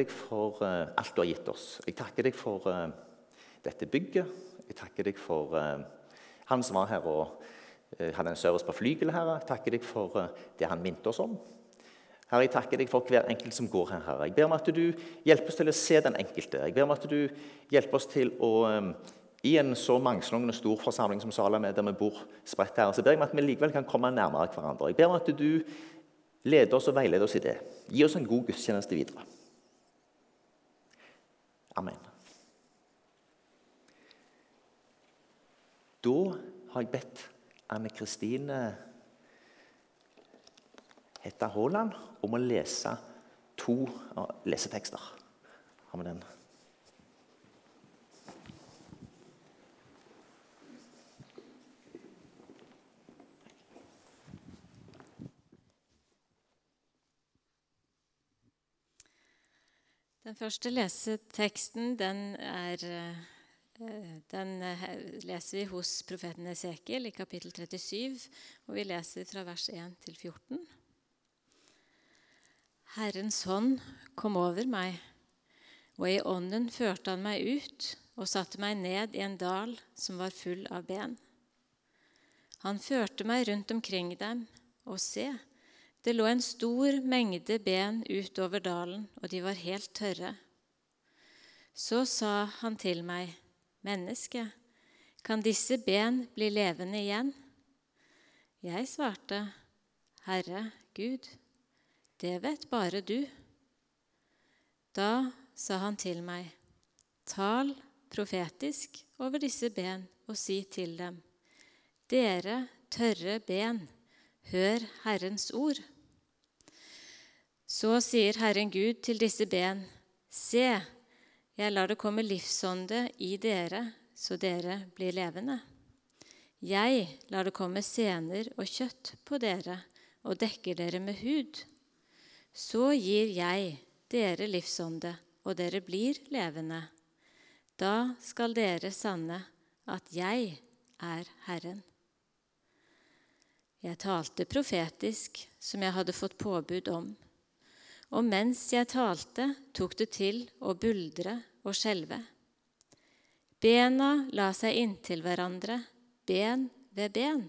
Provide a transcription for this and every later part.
deg for uh, alt du har gitt oss. Jeg takker deg for uh, dette bygget. Jeg takker deg for uh, han som var her og hadde en service på flygelet. her. Jeg takker deg for det han minte oss om. Herre, jeg takker deg for hver enkelt som går her. Herre. Jeg ber om at du hjelper oss til å se den enkelte. Jeg ber om at du hjelper oss til å i en så mangslungen og stor forsamling som Salam er, der vi bor spredt her, så ber jeg om at vi likevel kan komme nærmere hverandre. Jeg ber om at du leder oss og veileder oss i det. Gi oss en god gudstjeneste videre. Amen. Da har jeg bedt Anne Kristine Hetta Haaland om å lese to lesetekster. Har vi den? Den første leseteksten den, er, eh, den eh, leser vi hos profeten Esekiel i kapittel 37, og vi leser fra vers 1 til 14. Herrens hånd kom over meg, og i ånden førte han meg ut og satte meg ned i en dal som var full av ben. Han førte meg rundt omkring dem, og se, det lå en stor mengde ben utover dalen, og de var helt tørre. Så sa han til meg, Menneske, kan disse ben bli levende igjen? Jeg svarte, Herre Gud, det vet bare du. Da sa han til meg, Tal profetisk over disse ben og si til dem, Dere tørre ben, hør Herrens ord. Så sier Herren Gud til disse ben, Se, jeg lar det komme livsånde i dere, så dere blir levende. Jeg lar det komme sener og kjøtt på dere og dekker dere med hud. Så gir jeg dere livsånde, og dere blir levende. Da skal dere sanne at jeg er Herren. Jeg talte profetisk, som jeg hadde fått påbud om og mens jeg talte, tok det til å buldre og skjelve. Bena la seg inntil hverandre, ben ved ben.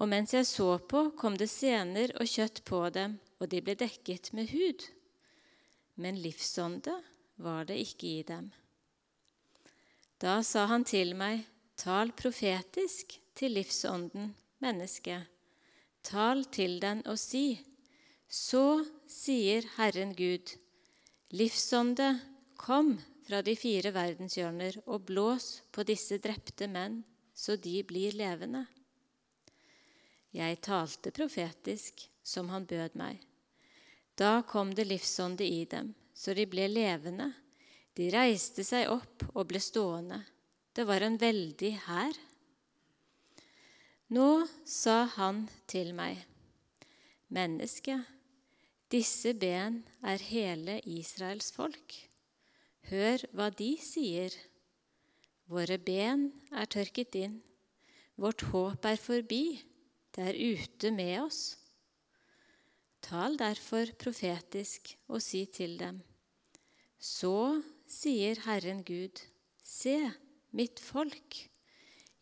Og mens jeg så på, kom det sener og kjøtt på dem, og de ble dekket med hud. Men livsånde var det ikke i dem. Da sa han til meg, tal profetisk til livsånden, menneske. Tal til den og si, så sier Herren Gud, livsånde, kom fra de fire verdenshjørner og blås på disse drepte menn, så de blir levende. Jeg talte profetisk, som han bød meg. Da kom det livsånde i dem, så de ble levende. De reiste seg opp og ble stående. Det var en veldig hær. Nå sa han til meg, menneske, disse ben er hele Israels folk. Hør hva de sier. Våre ben er tørket inn. Vårt håp er forbi. Det er ute med oss. Tal derfor profetisk og si til dem. Så sier Herren Gud, se, mitt folk,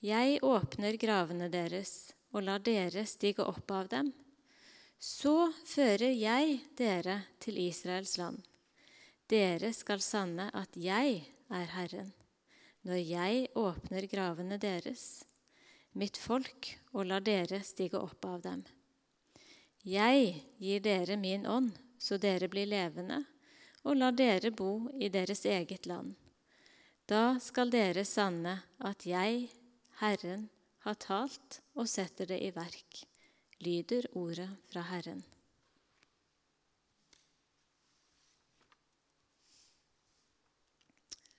jeg åpner gravene deres og lar dere stige opp av dem så fører jeg dere til Israels land. Dere skal sanne at jeg er Herren, når jeg åpner gravene deres, mitt folk, og lar dere stige opp av dem. Jeg gir dere min ånd, så dere blir levende, og lar dere bo i deres eget land. Da skal dere sanne at jeg, Herren, har talt og setter det i verk lyder ordet fra Herren.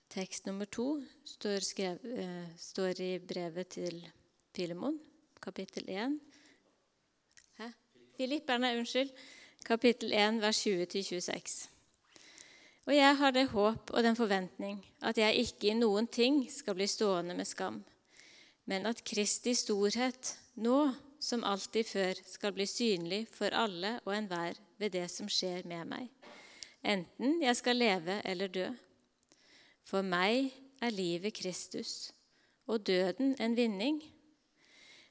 Tekst nummer to står, skrev, eh, står i brevet til Filemon, kapittel 1. Hæ? Filipperne, unnskyld. Kapittel 1, vers 20-26. Og jeg har det håp og den forventning at jeg ikke i noen ting skal bli stående med skam, men at Kristi storhet nå som alltid før skal bli synlig for alle og enhver ved det som skjer med meg. enten jeg skal leve eller dø. For meg er livet Kristus og døden en vinning.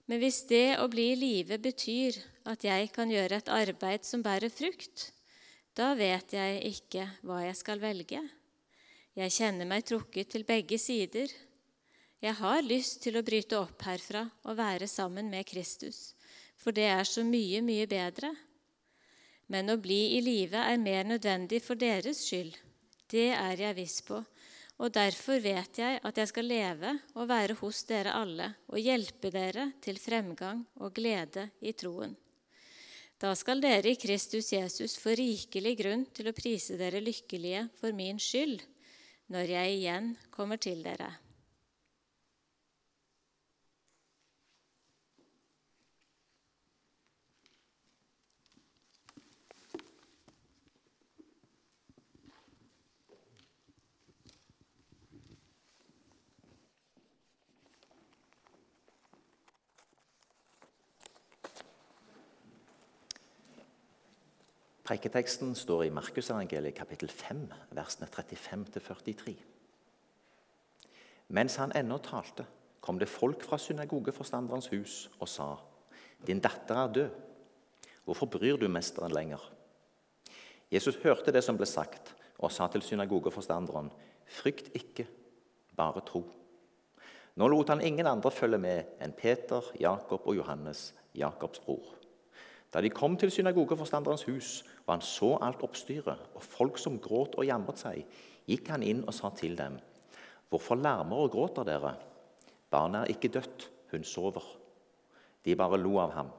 Men hvis det å bli i live betyr at jeg kan gjøre et arbeid som bærer frukt, da vet jeg ikke hva jeg skal velge. Jeg kjenner meg trukket til begge sider. Jeg har lyst til å bryte opp herfra og være sammen med Kristus, for det er så mye, mye bedre. Men å bli i live er mer nødvendig for deres skyld. Det er jeg viss på, og derfor vet jeg at jeg skal leve og være hos dere alle og hjelpe dere til fremgang og glede i troen. Da skal dere i Kristus Jesus få rikelig grunn til å prise dere lykkelige for min skyld, når jeg igjen kommer til dere. Preiketeksten står i Markusevangeliet kapittel 5, versene 35-43. Mens han ennå talte, kom det folk fra synagogeforstanderens hus og sa:" Din datter er død. Hvorfor bryr du mesteren lenger? Jesus hørte det som ble sagt, og sa til synagogeforstanderen:" Frykt ikke, bare tro. Nå lot han ingen andre følge med enn Peter, Jakob og Johannes, Jakobs bror. Da de kom til synagogeforstanderens hus, og han så alt oppstyret og folk som gråt og jamret seg, gikk han inn og sa til dem.: Hvorfor larmer og gråter dere? Barnet er ikke dødt, hun sover. De bare lo av ham.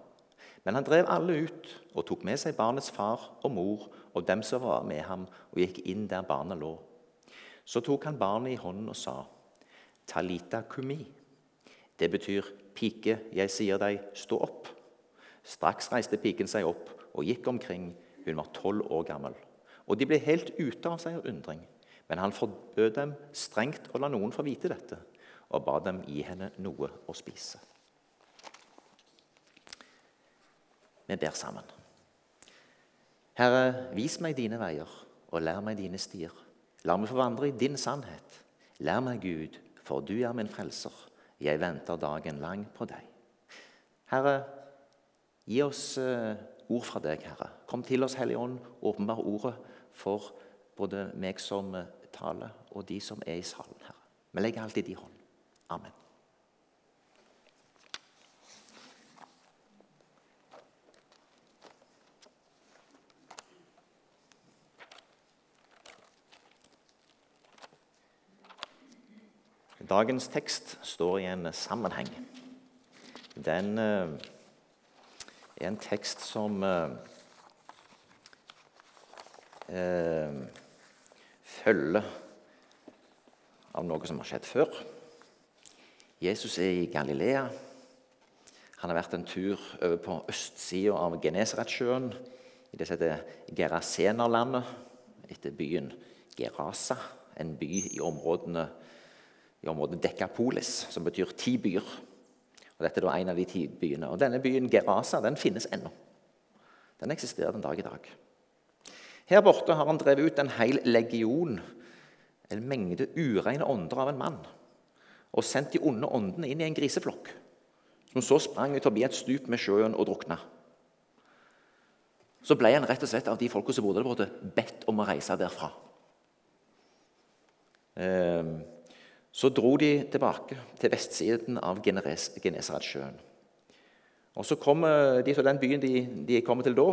Men han drev alle ut og tok med seg barnets far og mor og dem som var med ham, og gikk inn der barnet lå. Så tok han barnet i hånden og sa, Talita kumi. Det betyr, pike, jeg sier deg, stå opp. Straks reiste piken seg opp og gikk omkring. Hun var tolv år gammel. Og de ble helt ute av seg av undring. Men han forbød dem strengt å la noen få vite dette, og ba dem gi henne noe å spise. Vi ber sammen. Herre, vis meg dine veier, og lær meg dine stier. La meg få vandre i din sannhet. Lær meg, Gud, for du er min frelser. Jeg venter dagen lang på deg. Herre, Gi oss eh, ord fra deg, Herre. Kom til oss, Hellige Ånd. Åpenbar ordet for både meg som eh, taler, og de som er i salen, Herre. Vi legger alt i din hånd. Amen. Dagens tekst står i en sammenheng. Den eh, en tekst som eh, eh, følger av noe som har skjedd før. Jesus er i Galilea. Han har vært en tur over på østsida av Genesaretsjøen, i det som heter Gerasenerlandet, etter byen Gerasa, en by i, områdene, i området Dekapolis, som betyr ti byer. Og Dette er da en av de ti byene. Og Denne byen Gerasa den finnes ennå. Den eksisterer den dag i dag. Her borte har han drevet ut en hel legion, en mengde ureine ånder av en mann, og sendt de onde åndene inn i en griseflokk, som så sprang ut forbi et stup med sjøen og drukna. Så ble han rett og slett av de folka som bodde der borte, bedt om å reise derfra. Eh, så dro de tilbake til vestsiden av Genesaretsjøen. Og så kommer de til den byen de, de kommer til da.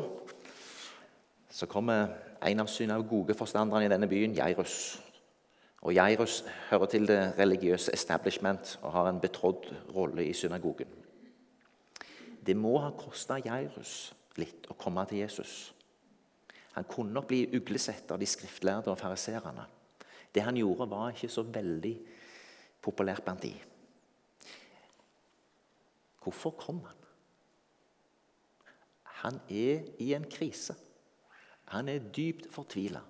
Så kommer en av synagogeforstanderne i denne byen, Jairus. Og Jairus hører til det religiøse establishment og har en betrådd rolle i synagogen. Det må ha kosta Jairus litt å komme til Jesus. Han kunne nok bli uglesett av de skriftlærde og fariserene. Det han gjorde, var ikke så veldig populært blant de. Hvorfor kom han? Han er i en krise. Han er dypt fortvila.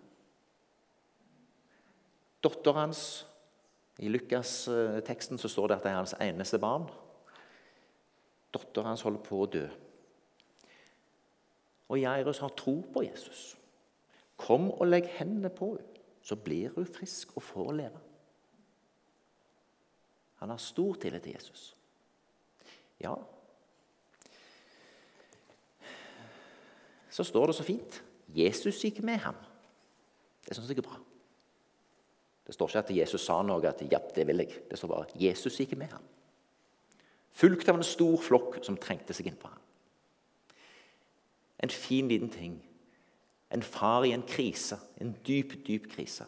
Datteren hans I Lukas-teksten så står det at det er hans eneste barn. Datteren hans holder på å dø. Og Jairus har tro på Jesus. Kom og legg hendene på henne, så blir hun frisk og får leve. Han har stor tillit til Jesus. Ja, så står det så fint Jesus gikk med ham. Det syns jeg er bra. Det står ikke at Jesus sa noe at 'ja, det vil jeg'. Det står bare at 'Jesus gikk med ham'. Fulgt av en stor flokk som trengte seg inn på ham. En fin, liten ting. En far i en krise, en dyp, dyp krise.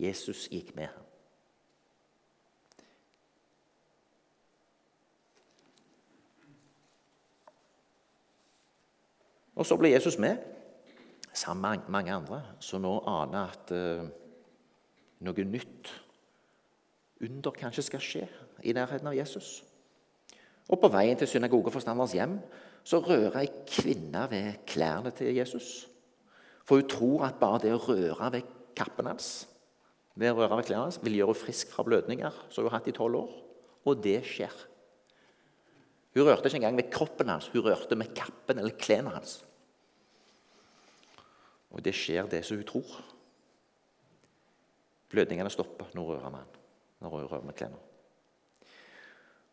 Jesus gikk med ham. Og så ble Jesus med, sammen med mange andre, som nå aner at eh, noe nytt under kanskje skal skje i nærheten av Jesus. Og På veien til synagogeforstanderens hjem så rører ei kvinne ved klærne til Jesus. For hun tror at bare det å røre ved kappen hans ved å røre ved klærne hans, vil gjøre henne frisk fra blødninger som hun har hatt i tolv år. Og det skjer. Hun rørte ikke engang ved kroppen hans, hun rørte med kappen eller klærne hans. Og det skjer, det som hun tror. Blødningene stopper når hun rører med han, når hun rører med klærne.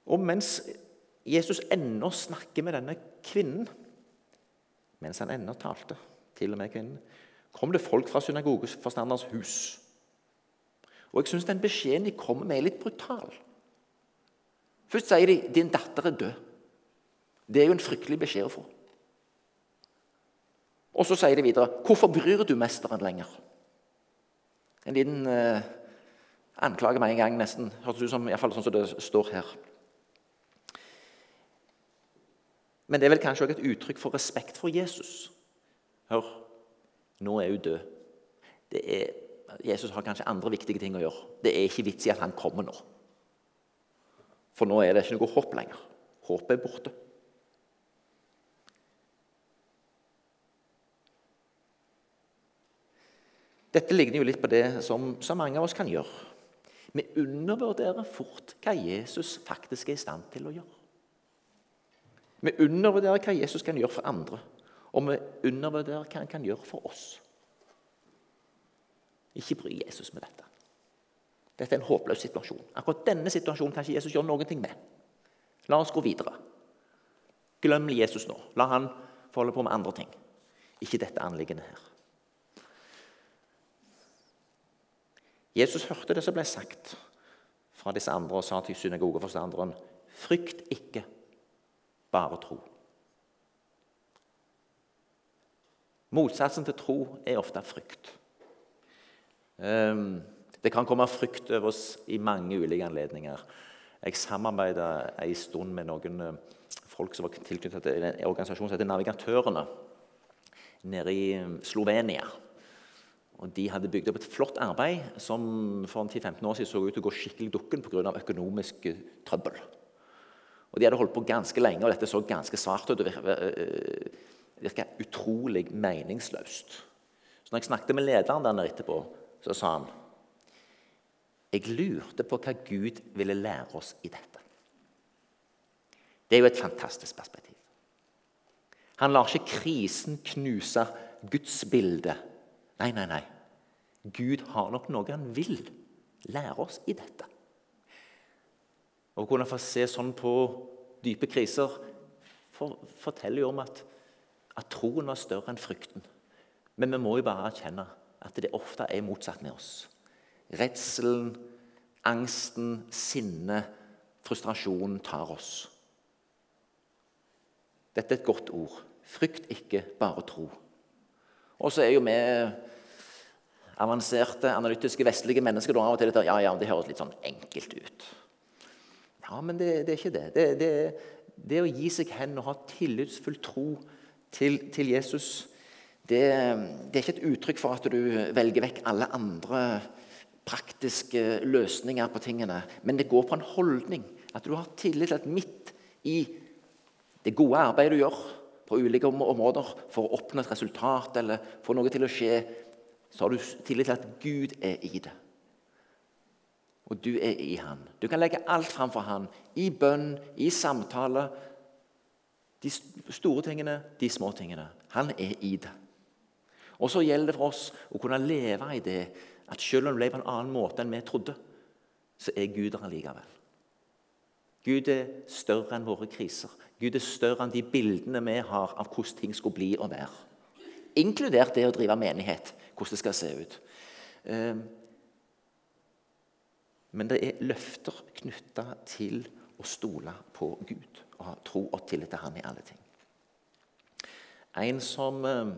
Og mens Jesus ennå snakker med denne kvinnen, mens han ennå talte, til og med kvinnen, kom det folk fra synagogeforstanderens hus. Og jeg syns den beskjeden de kommer med, er litt brutal. Først sier de 'din datter er død'. Det er jo en fryktelig beskjed å få. Og så sier de videre 'Hvorfor bryr du mesteren lenger?' En liten eh, anklage med en gang, nesten. Hørtes ut som iallfall fall sånn som det står her. Men det er vel kanskje også et uttrykk for respekt for Jesus. Hør, nå er hun død. Er, Jesus har kanskje andre viktige ting å gjøre. Det er ikke vits i at han kommer nå. For nå er det ikke noe håp lenger. Håpet er borte. Dette ligner jo litt på det som så mange av oss kan gjøre. Vi undervurderer fort hva Jesus faktisk er i stand til å gjøre. Vi undervurderer hva Jesus kan gjøre for andre, og vi undervurderer hva han kan gjøre for oss. Ikke bry Jesus med dette. Dette er en håpløs situasjon. Akkurat denne situasjonen kan ikke Jesus gjøre noen ting med. La oss gå videre. Glem Jesus nå. La han få holde på med andre ting. Ikke dette anliggende her. Jesus hørte det som ble sagt fra disse andre, og sa til synagogeforstanderen.: Frykt ikke, bare tro. Motsatsen til tro er ofte frykt. Ehm, det kan komme frykt over oss i mange ulike anledninger. Jeg samarbeida en stund med noen eh, folk som var tilknyttet til en organisasjon som heter Navigatørene, nede i eh, Slovenia. Og De hadde bygd opp et flott arbeid som for 10-15 år siden så ut til å gå skikkelig dukken pga. økonomisk eh, trøbbel. Og De hadde holdt på ganske lenge, og dette så ganske svart ut. Det virka eh, utrolig meningsløst. Så når jeg snakket med lederen der etterpå, så sa han jeg lurte på hva Gud ville lære oss i dette. Det er jo et fantastisk perspektiv. Han lar ikke krisen knuse Guds bilde Nei, nei, nei. Gud har nok noe han vil lære oss i dette. Å kunne få se sånn på dype kriser for, forteller jo om at, at troen var større enn frykten. Men vi må jo bare erkjenne at det ofte er motsatt med oss. Redselen, angsten, sinnet, frustrasjonen tar oss. Dette er et godt ord. Frykt ikke, bare tro. Og så er jo vi avanserte, analytiske, vestlige mennesker da av og til dette, ja, ja, det høres litt sånn enkelt ut. Ja, men det, det er ikke det. Det, det. det, å gi seg hen og ha tillitsfull tro til, til Jesus, det, det, er ikke et uttrykk for at du velger vekk alle andre praktiske løsninger på tingene, men det går på en holdning. At du har tillit til at midt i det gode arbeidet du gjør på ulike områder for å oppnå et resultat eller få noe til å skje, så har du tillit til at Gud er i det. Og du er i Han. Du kan legge alt fram for Han. I bønn, i samtale. De store tingene, de små tingene. Han er i det. Og så gjelder det for oss å kunne leve i det at selv om det ble på en annen måte enn vi trodde, så er Gud der allikevel. Gud er større enn våre kriser. Gud er større enn de bildene vi har av hvordan ting skulle bli og være. Inkludert det å drive menighet, hvordan det skal se ut. Ehm, men det er løfter knytta til å stole på Gud og ha tro og tillit til Han i alle ting. En som ehm,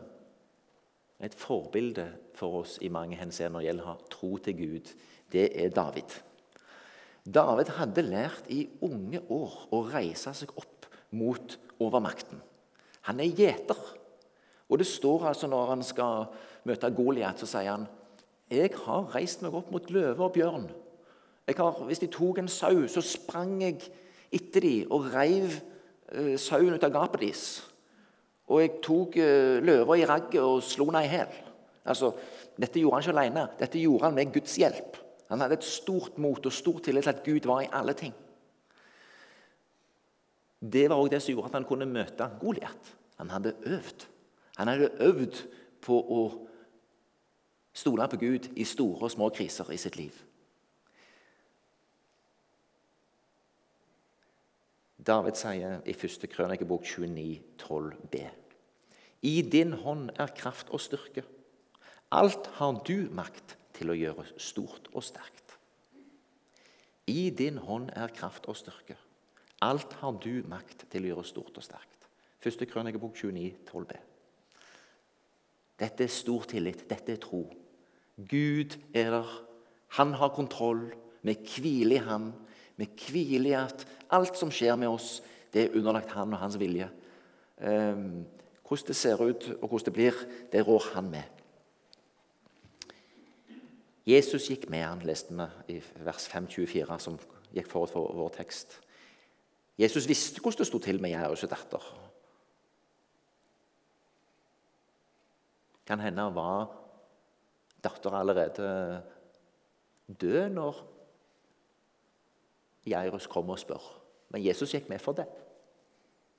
er et forbilde for oss i mange henseender når det gjelder å ha tro til Gud, det er David. David hadde lært i unge år å reise seg opp mot overmakten. Han er gjeter. Og det står altså når han skal møte Goliat, så sier han jeg har reist meg opp mot løve og bjørn. Har, hvis de tok en sau, så sprang jeg etter dem og reiv eh, sauen ut av gapet deres. Og jeg tok eh, løva i ragget og slo henne i hjel. Altså, dette gjorde han ikke alene. Dette gjorde han med Guds hjelp. Han hadde et stort mot og stor tillit til at Gud var i alle ting. Det var også det som gjorde at han kunne møte Goliat. Han hadde øvd. Han hadde øvd på å stole på Gud i store og små kriser i sitt liv. David sier i 1. krønikebok 29, 12b. I din hånd er kraft og styrke. Alt har du makt til å gjøre stort og sterkt. I din hånd er kraft og styrke. Alt har du makt til å gjøre stort og sterkt. Første krønikebok 29, 12b. Dette er stor tillit. Dette er tro. Gud er der. Han har kontroll. Vi hviler i Han. Vi hviler i at alt som skjer med oss, det er underlagt Han og Hans vilje. Um, hvordan det ser ut og hvordan det blir, det rår Han med. Jesus gikk med han, leste vi i vers 524, som gikk forut for vår tekst. Jesus visste hvordan det sto til med Jairus' datter. Kan hende var datter allerede død når Jairus kom og spør. Men Jesus gikk med for det.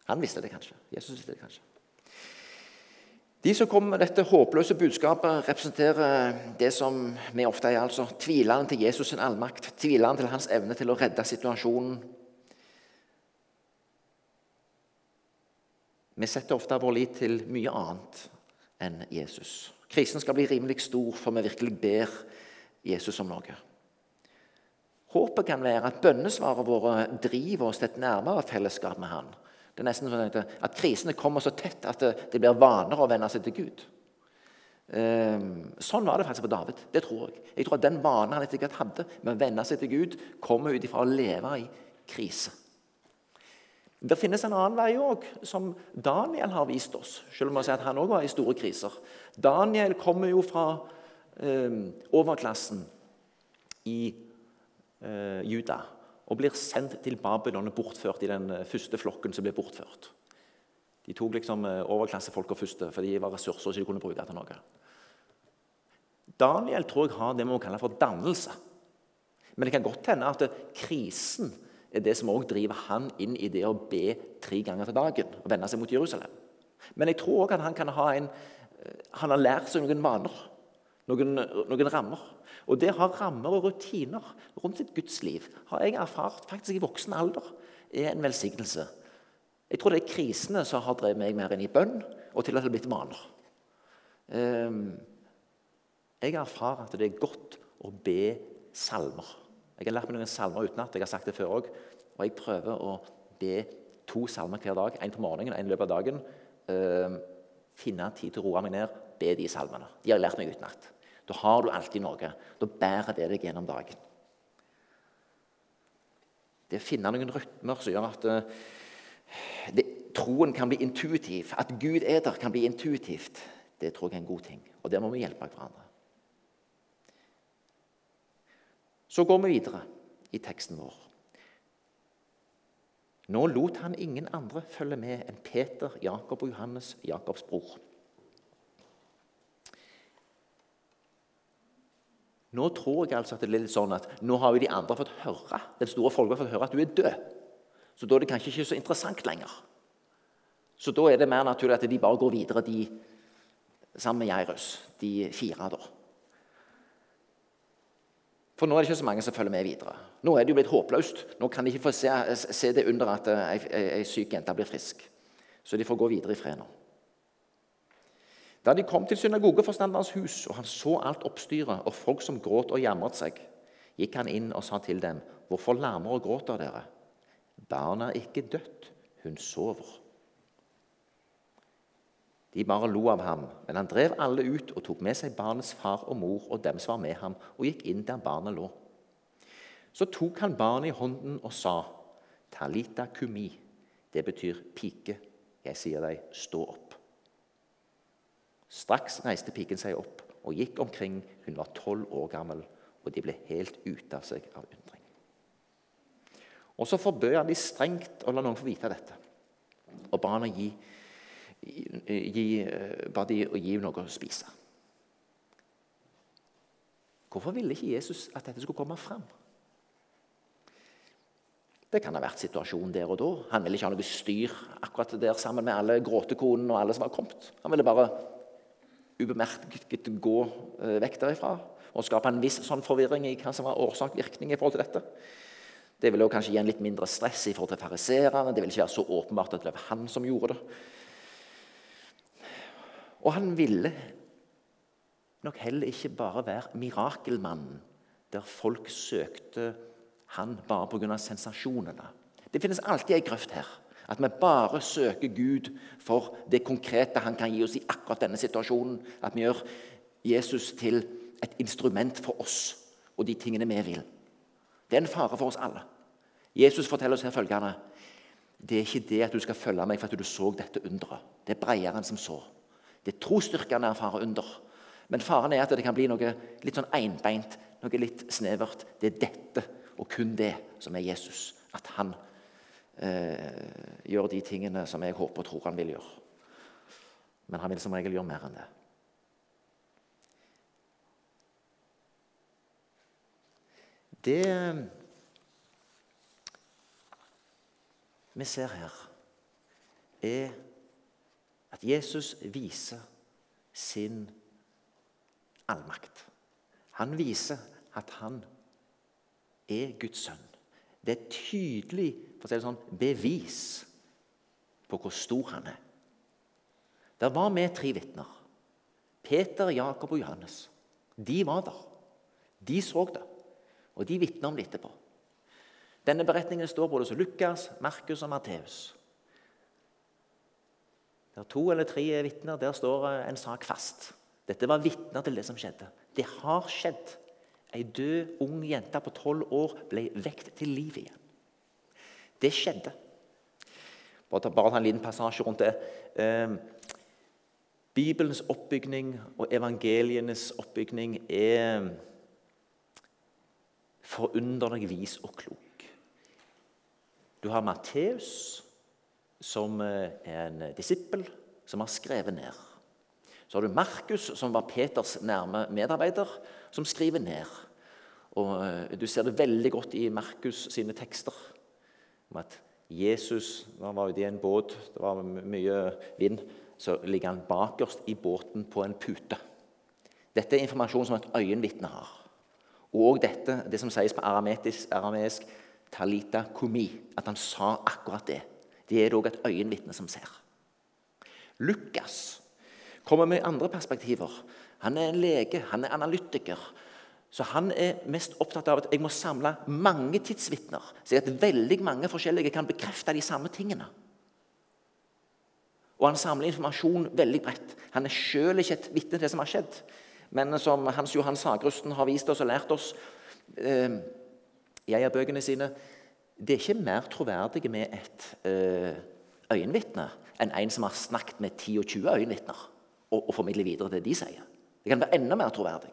Han visste det kanskje. Jesus visste det kanskje. De som kommer med dette håpløse budskapet, representerer det som vi ofte er, altså tvileren til Jesus' sin allmakt, tvileren til hans evne til å redde situasjonen. Vi setter ofte vår lit til mye annet enn Jesus. Krisen skal bli rimelig stor for vi virkelig ber Jesus om noe. Håpet kan være at bønnesvarene våre driver oss til et nærmere fellesskap med Han. Det er nesten sånn at krisene kommer så tett at det blir vaner å venne seg til Gud. Ehm, sånn var det faktisk på David. Det tror jeg. Jeg tror at Den vanen han hvert hadde med å venne seg til Gud, kommer ut ifra å leve i krise. Det finnes en annen vei òg, som Daniel har vist oss. Selv om at han òg var i store kriser. Daniel kommer jo fra eh, overklassen i eh, Juda og blir sendt til Babylon og bortført i den eh, første flokken som ble bortført. De tok liksom eh, overklassefolka først, for de var ressurser som de kunne bruke til noe. Daniel tror jeg har det man kaller for dannelse. Men det kan godt hende at krisen er det som også driver han inn i det å be tre ganger til dagen og vende seg mot Jerusalem. Men jeg tror også at han kan ha en, eh, han har lært seg noen vaner, noen, noen rammer. Og det å ha rammer og rutiner rundt sitt gudsliv har jeg erfart faktisk i voksen alder er en velsignelse. Jeg tror det er krisene som har drevet meg mer inn i bønn, og til at det har blitt vaner. Ehm, jeg erfarer at det er godt å be salmer. Jeg har lært meg noen salmer utenat. Jeg har sagt det før òg. Og jeg prøver å be to salmer hver dag. En på morgenen en i løpet av dagen. Ehm, finne tid til å roe meg ned, be de salmene. De har jeg lært meg utenat. Da har du alltid noe. Da bærer det deg gjennom dagen. Det å finne noen rytmer som gjør at uh, det, troen kan bli intuitiv, at Gud er der, kan bli intuitivt, det tror jeg er en god ting. Og der må vi hjelpe hverandre. Så går vi videre i teksten vår. Nå lot han ingen andre følge med enn Peter, Jakob og Johannes, Jakobs bror. Nå tror jeg altså at det er litt sånn at nå har jo de andre fått høre den store har fått høre at du er død. Så da er det kanskje ikke så interessant lenger. Så da er det mer naturlig at de bare går videre, de sammen med Jairus, de fire. da. For nå er det ikke så mange som følger med videre. Nå er det jo blitt håpløst. Nå kan de ikke få se, se det under at ei syk jente blir frisk. Så de får gå videre i fred nå. Da de kom til synagogeforstanderens hus, og han så alt oppstyret og folk som gråt og jamret seg, gikk han inn og sa til dem, 'Hvorfor larmer og gråter dere?' 'Barnet er ikke dødt, hun sover.' De bare lo av ham, men han drev alle ut og tok med seg barnets far og mor og dem som var med ham, og gikk inn der barnet lå. Så tok han barnet i hånden og sa, 'Talita kumi'. Det betyr pike. Jeg sier deg, stå opp. Straks reiste piken seg opp og gikk omkring. Hun var tolv år gammel, og de ble helt ute av seg av undring. Og Så forbød han de strengt å la noen få vite dette, og ba han å gi, gi, ba de å gi noe å spise. Hvorfor ville ikke Jesus at dette skulle komme fram? Det kan ha vært situasjonen der og da. Han ville ikke ha noe styr akkurat der sammen med alle gråtekonene og alle som var kommet. Han ville bare ubemerket gå eh, vekk derifra og skape en viss sånn forvirring i hva som var årsak-virkning i forhold til dette. Det ville kanskje gi en litt mindre stress i forhold til fariserene. Det ville ikke være så åpenbart at det var han som gjorde det. Og han ville nok heller ikke bare være mirakelmannen der folk søkte han bare pga. sensasjonene. Det finnes alltid ei grøft her. At vi bare søker Gud for det konkrete han kan gi oss i akkurat denne situasjonen. At vi gjør Jesus til et instrument for oss og de tingene vi vil. Det er en fare for oss alle. Jesus forteller oss her følgende Det er ikke det at du skal følge meg for at du så dette underet. Det er bredere enn som så. Det er trosstyrkende å erfare under. Men faren er at det kan bli noe litt sånn einbeint, noe litt snevert. Det er dette og kun det som er Jesus. At han eh, gjør de tingene som jeg håper og tror han vil gjøre. Men han vil som regel gjøre mer enn det. Det vi ser her, er at Jesus viser sin allmakt. Han viser at han er Guds sønn. Det er tydelig for å si det sånn, bevis på hvor stor han er. Det var med tre vitner. Peter, Jakob og Johannes. De var der. De så det, og de vitner om det etterpå. Denne beretningen står både hos Lukas, Markus og Matteus. Der to eller tre er vitner, der står en sak fast. Dette var vitner til det som skjedde. Det har skjedd. Ei død, ung jente på tolv år ble vekt til liv igjen. Det skjedde. Bare ta en liten passasje rundt det. Eh, Bibelens oppbygning og evangelienes oppbygning er forunderlig vis og klok. Du har Matteus, som eh, er en disippel, som har skrevet ned. Så har du Markus, som var Peters nærme medarbeider, som skriver ned. Og eh, Du ser det veldig godt i Markus sine tekster om at Jesus han var ute i en båt, det var mye vind, så ligger han bakerst i båten på en pute. Dette er informasjon som et øyenvitne har. Og dette, det som sies på arameisk, talita kumi, at han sa akkurat det. Det er det òg et øyenvitne som ser. Lukas kommer med andre perspektiver. Han er en lege, han er analytiker. Så han er mest opptatt av at jeg må samle mange tidsvitner, så at veldig mange forskjellige kan bekrefte de samme tingene. Og han samler informasjon veldig bredt. Han er sjøl ikke et vitne til det som har skjedd. Men som Hans Johan Sagrusten har vist oss og lært oss eh, i bøkene sine Det er ikke mer troverdig med et eh, øyenvitne enn en som har snakket med 10 og 20 øyenvitner og, og formidle videre det de sier. Det kan være enda mer troverdig.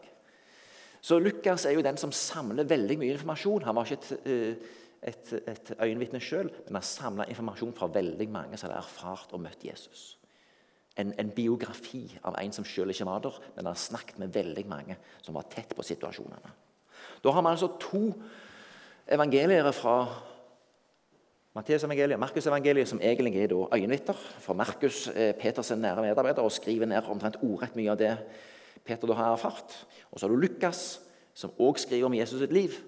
Så Lukas er jo den som samler veldig mye informasjon. Han var ikke et, eh, et, et øyenvitne sjøl, men han samla informasjon fra veldig mange som har erfart og møtt Jesus. En, en biografi av en som sjøl ikke var der, men har snakket med veldig mange som var tett på situasjonene. Da har vi altså to evangelier fra Matteus evangeliet, Markus evangeliet, som egentlig er da øyenvitner. For Markus er Peters nære medarbeider og skriver ned omtrent ordrett mye av det Peter da har erfart. Og så har du Lukas, som også skriver om Jesus sitt liv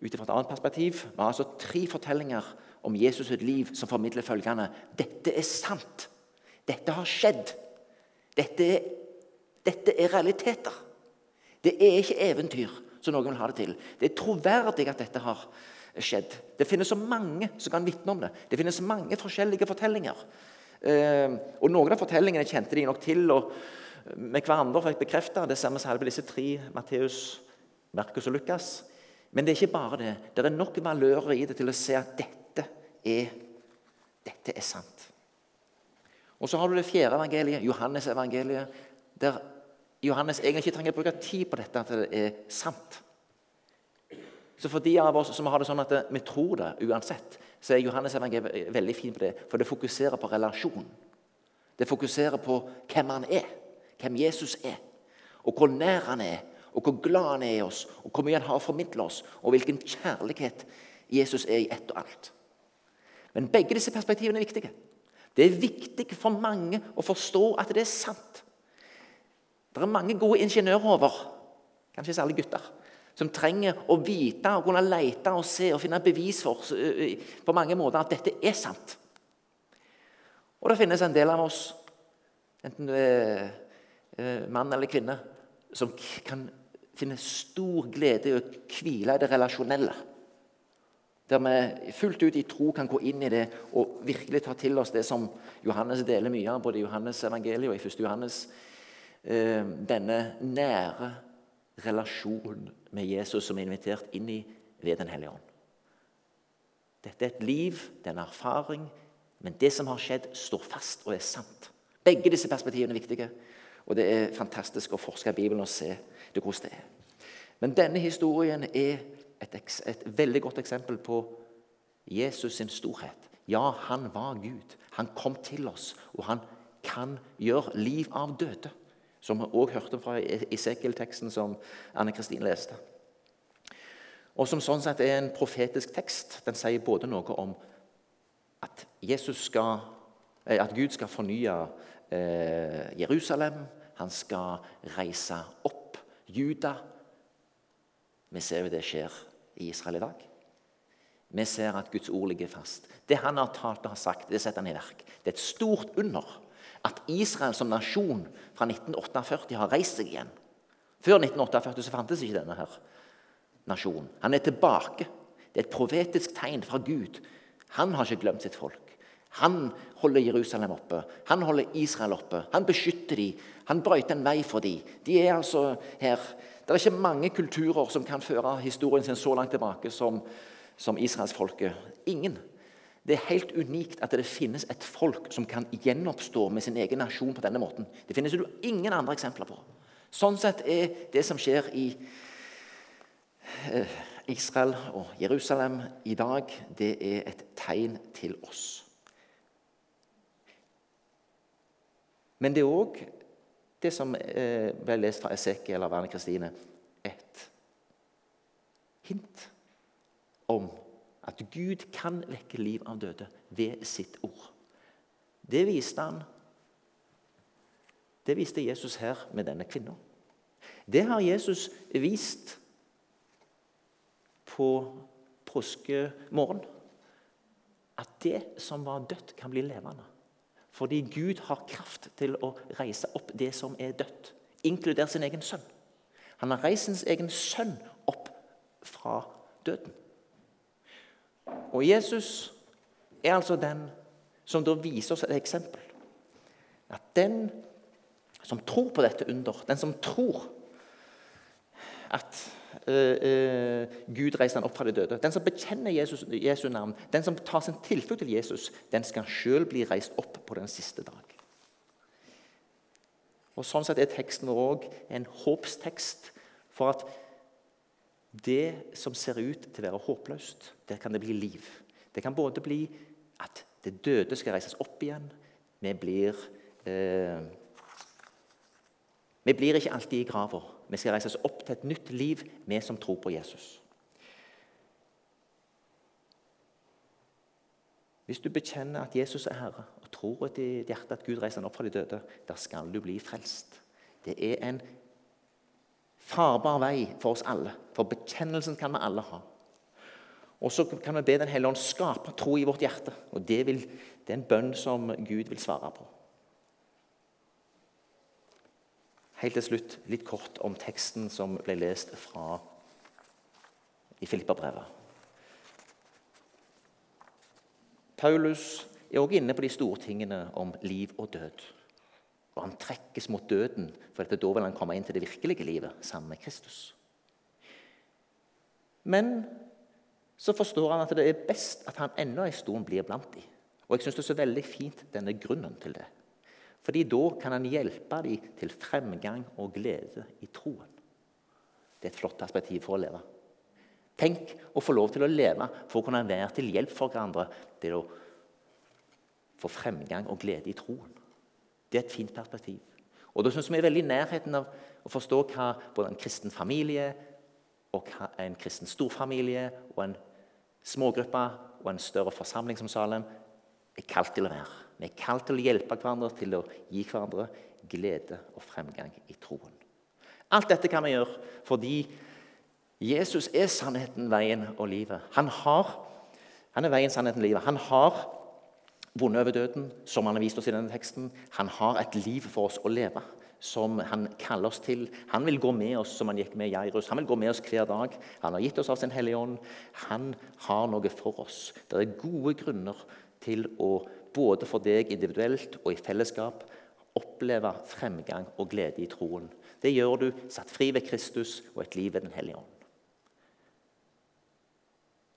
ut fra et annet perspektiv. Vi har altså tre fortellinger om Jesus sitt liv som formidler følgende Dette er sant. Dette har skjedd. Dette er, dette er realiteter. Det er ikke eventyr, som noen vil ha det til. Det er troverdig at dette har skjedd. Det finnes så mange som kan vitne om det. Det finnes mange forskjellige fortellinger. Eh, og Noen av fortellingene kjente de nok til. og med hverandre fikk bekrefta. Det særlig på disse tre, Matteus, Markus og Lukas. Men det er ikke bare det. Det er nok valører i det til å se at dette er, dette er sant. Og Så har du det fjerde evangeliet, Johannes evangeliet, der Johannes egentlig ikke trenger å bruke tid på dette, at det er sant. Så for de av oss som har det sånn at vi tror det uansett, så er Johannes evangeliet veldig fint på det. For det fokuserer på relasjon. Det fokuserer på hvem han er, hvem Jesus er, og hvor nær han er, og hvor glad han er i oss, og hvor mye han har å formidle oss, og hvilken kjærlighet Jesus er i ett og alt. Men begge disse perspektivene er viktige. Det er viktig for mange å forstå at det er sant. Det er mange gode ingeniørhover, kanskje særlig gutter, som trenger å vite og kunne lete og se og finne bevis for på mange måter at dette er sant. Og det finnes en del av oss, enten du er mann eller kvinne, som kan finne stor glede i å hvile i det relasjonelle. Der vi fullt ut i tro kan gå inn i det og virkelig ta til oss det som Johannes deler mye av, både i Johannes evangeliet og i 1. Johannes. Denne nære relasjonen med Jesus som er invitert inn i ved Den hellige ånd. Dette er et liv, det er en erfaring, men det som har skjedd, står fast og er sant. Begge disse perspektivene er viktige, og det er fantastisk å forske i Bibelen og se det hvordan det er. Men denne historien er et, et veldig godt eksempel på Jesus sin storhet. Ja, han var Gud. Han kom til oss, og han kan gjøre liv av døde. Som vi òg hørte fra Isekiel-teksten som Anne Kristin leste. Og som sånn sett er en profetisk tekst. Den sier både noe om at, skal, eh, at Gud skal fornye eh, Jerusalem. Han skal reise opp Juda Vi ser jo det skjer i Israel i dag. Vi ser at Guds ord ligger fast. Det han har talt og har sagt, det setter han i verk. Det er et stort under at Israel som nasjon fra 1948 har reist seg igjen. Før 1948 så fantes ikke denne her nasjonen. Han er tilbake. Det er et profetisk tegn fra Gud. Han har ikke glemt sitt folk. Han holder Jerusalem oppe. Han holder Israel oppe. Han beskytter dem. Han brøyter en vei for dem. De er altså her. Det er ikke mange kulturer som kan føre historien sin så langt tilbake som, som israelsfolket. Ingen. Det er helt unikt at det finnes et folk som kan gjenoppstå med sin egen nasjon på denne måten. Det finnes jo ingen andre eksempler på. Sånn sett er det som skjer i eh, Israel og Jerusalem i dag, det er et tegn til oss. Men det er òg det som eh, ble lest fra Esekiel av Anne Kristine, et hint om at Gud kan vekke liv av døde ved sitt ord. Det viste han. Det viste Jesus her med denne kvinna. Det har Jesus vist på påskemorgen. At det som var dødt, kan bli levende. Fordi Gud har kraft til å reise opp det som er dødt, inkludert sin egen sønn. Han har reist sin egen sønn opp fra døden. Og Jesus er altså den som da viser oss et eksempel. At den som tror på dette under, den som tror at uh, Gud reiser han opp fra de døde. Den som bekjenner Jesus, Jesu navn, den som tar sin tilflukt til Jesus, den skal sjøl bli reist opp på den siste dag. Og Sånn sett er teksten vår òg en håpstekst for at det som ser ut til å være håpløst, der kan det bli liv. Det kan både bli at det døde skal reises opp igjen. Vi blir, eh, vi blir ikke alltid i grava. Vi skal reises opp til et nytt liv, vi som tror på Jesus. Hvis du bekjenner at Jesus er Herre, og tror i ditt hjerte at Gud reiser ham opp fra de døde, da skal du bli frelst. Det er en farbar vei for oss alle, for bekjennelsen kan vi alle ha. Og så kan vi be Den hellige ånd skape tro i vårt hjerte. Og det, vil, det er en bønn som Gud vil svare på. Helt til slutt litt kort om teksten som ble lest fra i Filipperbrevet. Paulus er også inne på de store tingene om liv og død. Og han trekkes mot døden, for da vil han komme inn til det virkelige livet sammen med Kristus. Men så forstår han at det er best at han ennå en stund blir blant dem. Og jeg syns det er så veldig fint denne grunnen til det. Fordi da kan han hjelpe dem til fremgang og glede i troen. Det er et flott perspektiv for å leve. Tenk å få lov til å leve for å kunne være til hjelp for hverandre. Det er å få fremgang og glede i troen. Det er et fint perspektiv. Og Da syns vi er veldig i nærheten av å forstå hva både en kristen familie og en kristen storfamilie og en smågruppe og en større forsamling som Salem er kalt til å være. Vi er kalt til å hjelpe hverandre, til å gi hverandre glede og fremgang i troen. Alt dette kan vi gjøre fordi Jesus er sannheten, veien og livet. Han, har, han er veien, sannheten og livet. Han har vunnet over døden, som han har vist oss i denne teksten. Han har et liv for oss å leve, som han kaller oss til. Han vil gå med oss som han gikk med Jairus. Han vil gå med oss hver dag. Han har gitt oss av sin Hellige Ånd. Han har noe for oss. Det er gode grunner til å både for deg individuelt og i fellesskap, oppleve fremgang og glede i troen. Det gjør du satt fri ved Kristus og et liv ved Den hellige ånd.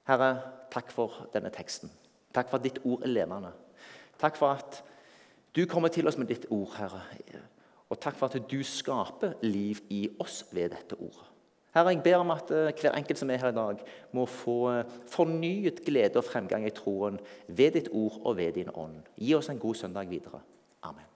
Herre, takk for denne teksten. Takk for at ditt ord er levende. Takk for at du kommer til oss med ditt ord, Herre. Og takk for at du skaper liv i oss ved dette ordet. Herre, jeg ber om at eh, hver enkelt som er her i dag, må få eh, fornyet glede og fremgang i troen ved ditt ord og ved din ånd. Gi oss en god søndag videre. Amen.